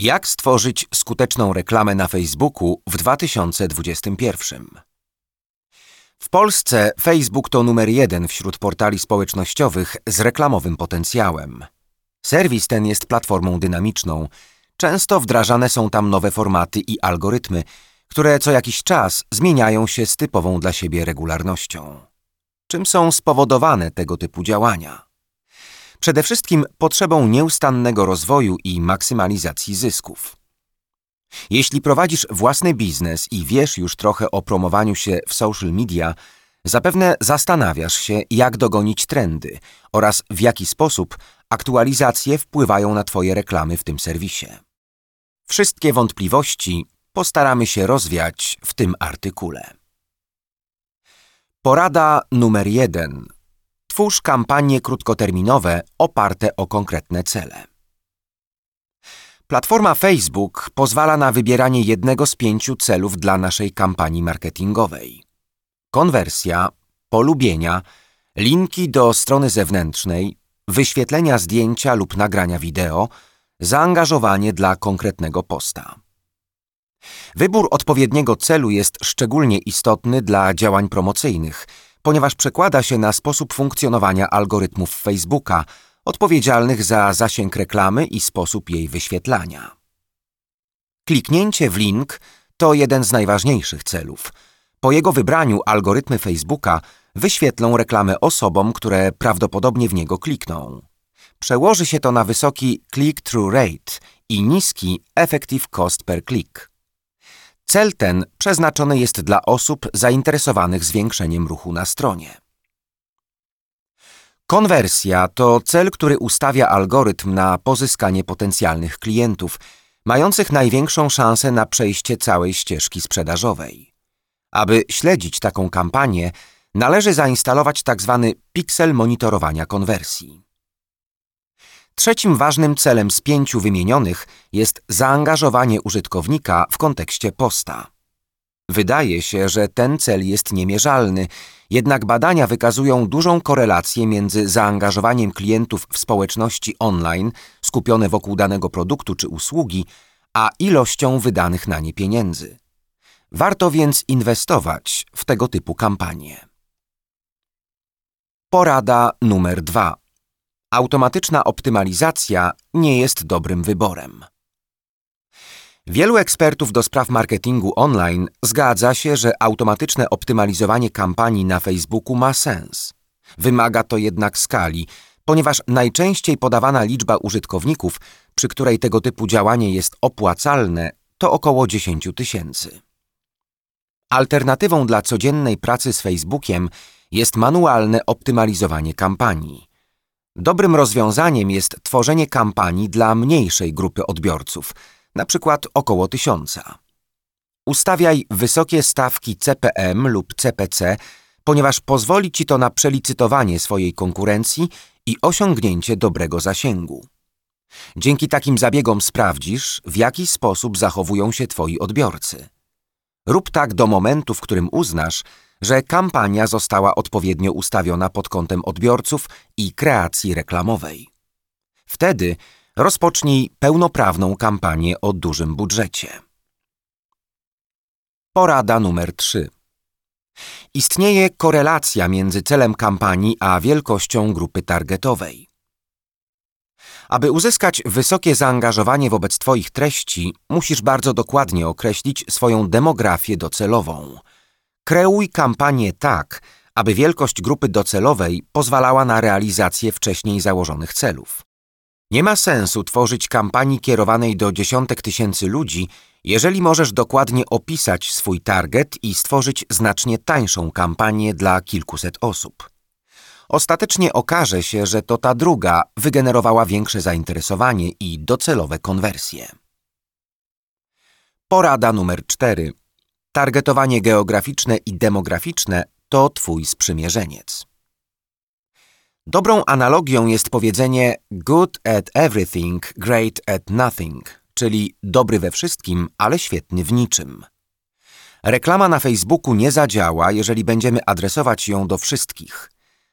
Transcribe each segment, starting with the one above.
Jak stworzyć skuteczną reklamę na Facebooku w 2021? W Polsce Facebook to numer jeden wśród portali społecznościowych z reklamowym potencjałem. Serwis ten jest platformą dynamiczną. Często wdrażane są tam nowe formaty i algorytmy, które co jakiś czas zmieniają się z typową dla siebie regularnością. Czym są spowodowane tego typu działania? Przede wszystkim potrzebą nieustannego rozwoju i maksymalizacji zysków. Jeśli prowadzisz własny biznes i wiesz już trochę o promowaniu się w social media, zapewne zastanawiasz się, jak dogonić trendy oraz w jaki sposób aktualizacje wpływają na Twoje reklamy w tym serwisie. Wszystkie wątpliwości postaramy się rozwiać w tym artykule. Porada numer jeden Twórz kampanie krótkoterminowe oparte o konkretne cele. Platforma Facebook pozwala na wybieranie jednego z pięciu celów dla naszej kampanii marketingowej: konwersja, polubienia, linki do strony zewnętrznej, wyświetlenia zdjęcia lub nagrania wideo, zaangażowanie dla konkretnego posta. Wybór odpowiedniego celu jest szczególnie istotny dla działań promocyjnych – ponieważ przekłada się na sposób funkcjonowania algorytmów Facebooka, odpowiedzialnych za zasięg reklamy i sposób jej wyświetlania. Kliknięcie w link to jeden z najważniejszych celów. Po jego wybraniu algorytmy Facebooka wyświetlą reklamę osobom, które prawdopodobnie w niego klikną. Przełoży się to na wysoki click-through rate i niski effective cost per click. Cel ten przeznaczony jest dla osób zainteresowanych zwiększeniem ruchu na stronie. Konwersja to cel, który ustawia algorytm na pozyskanie potencjalnych klientów, mających największą szansę na przejście całej ścieżki sprzedażowej. Aby śledzić taką kampanię, należy zainstalować tzw. Tak piksel monitorowania konwersji. Trzecim ważnym celem z pięciu wymienionych jest zaangażowanie użytkownika w kontekście posta. Wydaje się, że ten cel jest niemierzalny, jednak badania wykazują dużą korelację między zaangażowaniem klientów w społeczności online skupione wokół danego produktu czy usługi, a ilością wydanych na nie pieniędzy. Warto więc inwestować w tego typu kampanie. Porada numer dwa automatyczna optymalizacja nie jest dobrym wyborem. Wielu ekspertów do spraw marketingu online zgadza się, że automatyczne optymalizowanie kampanii na Facebooku ma sens. Wymaga to jednak skali, ponieważ najczęściej podawana liczba użytkowników, przy której tego typu działanie jest opłacalne, to około 10 tysięcy. Alternatywą dla codziennej pracy z Facebookiem jest manualne optymalizowanie kampanii. Dobrym rozwiązaniem jest tworzenie kampanii dla mniejszej grupy odbiorców, na przykład około tysiąca. Ustawiaj wysokie stawki CPM lub CPC, ponieważ pozwoli ci to na przelicytowanie swojej konkurencji i osiągnięcie dobrego zasięgu. Dzięki takim zabiegom sprawdzisz, w jaki sposób zachowują się twoi odbiorcy. Rób tak do momentu, w którym uznasz, że kampania została odpowiednio ustawiona pod kątem odbiorców i kreacji reklamowej. Wtedy rozpocznij pełnoprawną kampanię o dużym budżecie. Porada numer 3. Istnieje korelacja między celem kampanii a wielkością grupy targetowej. Aby uzyskać wysokie zaangażowanie wobec Twoich treści, musisz bardzo dokładnie określić swoją demografię docelową – Kreuj kampanię tak, aby wielkość grupy docelowej pozwalała na realizację wcześniej założonych celów. Nie ma sensu tworzyć kampanii kierowanej do dziesiątek tysięcy ludzi, jeżeli możesz dokładnie opisać swój target i stworzyć znacznie tańszą kampanię dla kilkuset osób. Ostatecznie okaże się, że to ta druga wygenerowała większe zainteresowanie i docelowe konwersje. Porada numer 4 Targetowanie geograficzne i demograficzne to Twój sprzymierzeniec. Dobrą analogią jest powiedzenie good at everything, great at nothing, czyli dobry we wszystkim, ale świetny w niczym. Reklama na Facebooku nie zadziała, jeżeli będziemy adresować ją do wszystkich.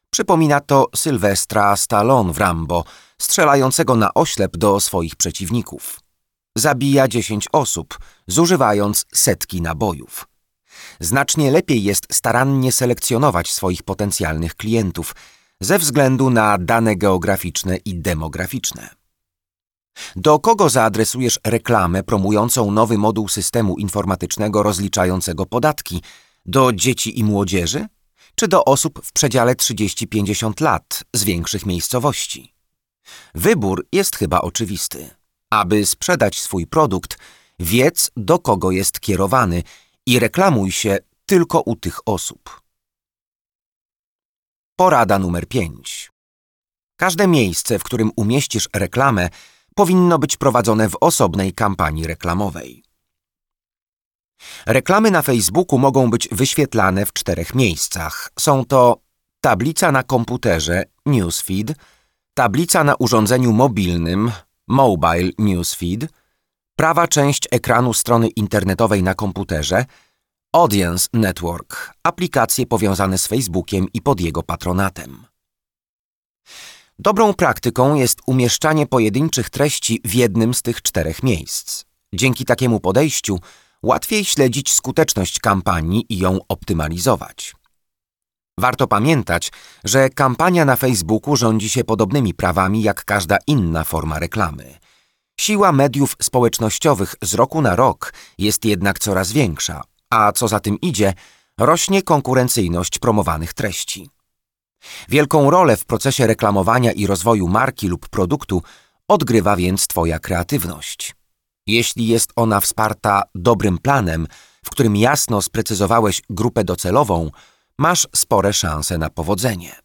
Przypomina to Sylwestra Stallone w Rambo, strzelającego na oślep do swoich przeciwników. Zabija 10 osób, zużywając setki nabojów. Znacznie lepiej jest starannie selekcjonować swoich potencjalnych klientów ze względu na dane geograficzne i demograficzne. Do kogo zaadresujesz reklamę promującą nowy moduł systemu informatycznego rozliczającego podatki? Do dzieci i młodzieży? Czy do osób w przedziale 30-50 lat z większych miejscowości? Wybór jest chyba oczywisty. Aby sprzedać swój produkt, wiedz do kogo jest kierowany i reklamuj się tylko u tych osób. Porada numer 5. Każde miejsce, w którym umieścisz reklamę, powinno być prowadzone w osobnej kampanii reklamowej. Reklamy na Facebooku mogą być wyświetlane w czterech miejscach. Są to tablica na komputerze Newsfeed, tablica na urządzeniu mobilnym Mobile Newsfeed, prawa część ekranu strony internetowej na komputerze, Audience Network, aplikacje powiązane z Facebookiem i pod jego patronatem. Dobrą praktyką jest umieszczanie pojedynczych treści w jednym z tych czterech miejsc. Dzięki takiemu podejściu łatwiej śledzić skuteczność kampanii i ją optymalizować. Warto pamiętać, że kampania na Facebooku rządzi się podobnymi prawami jak każda inna forma reklamy. Siła mediów społecznościowych z roku na rok jest jednak coraz większa, a co za tym idzie, rośnie konkurencyjność promowanych treści. Wielką rolę w procesie reklamowania i rozwoju marki lub produktu odgrywa więc Twoja kreatywność. Jeśli jest ona wsparta dobrym planem, w którym jasno sprecyzowałeś grupę docelową, masz spore szanse na powodzenie.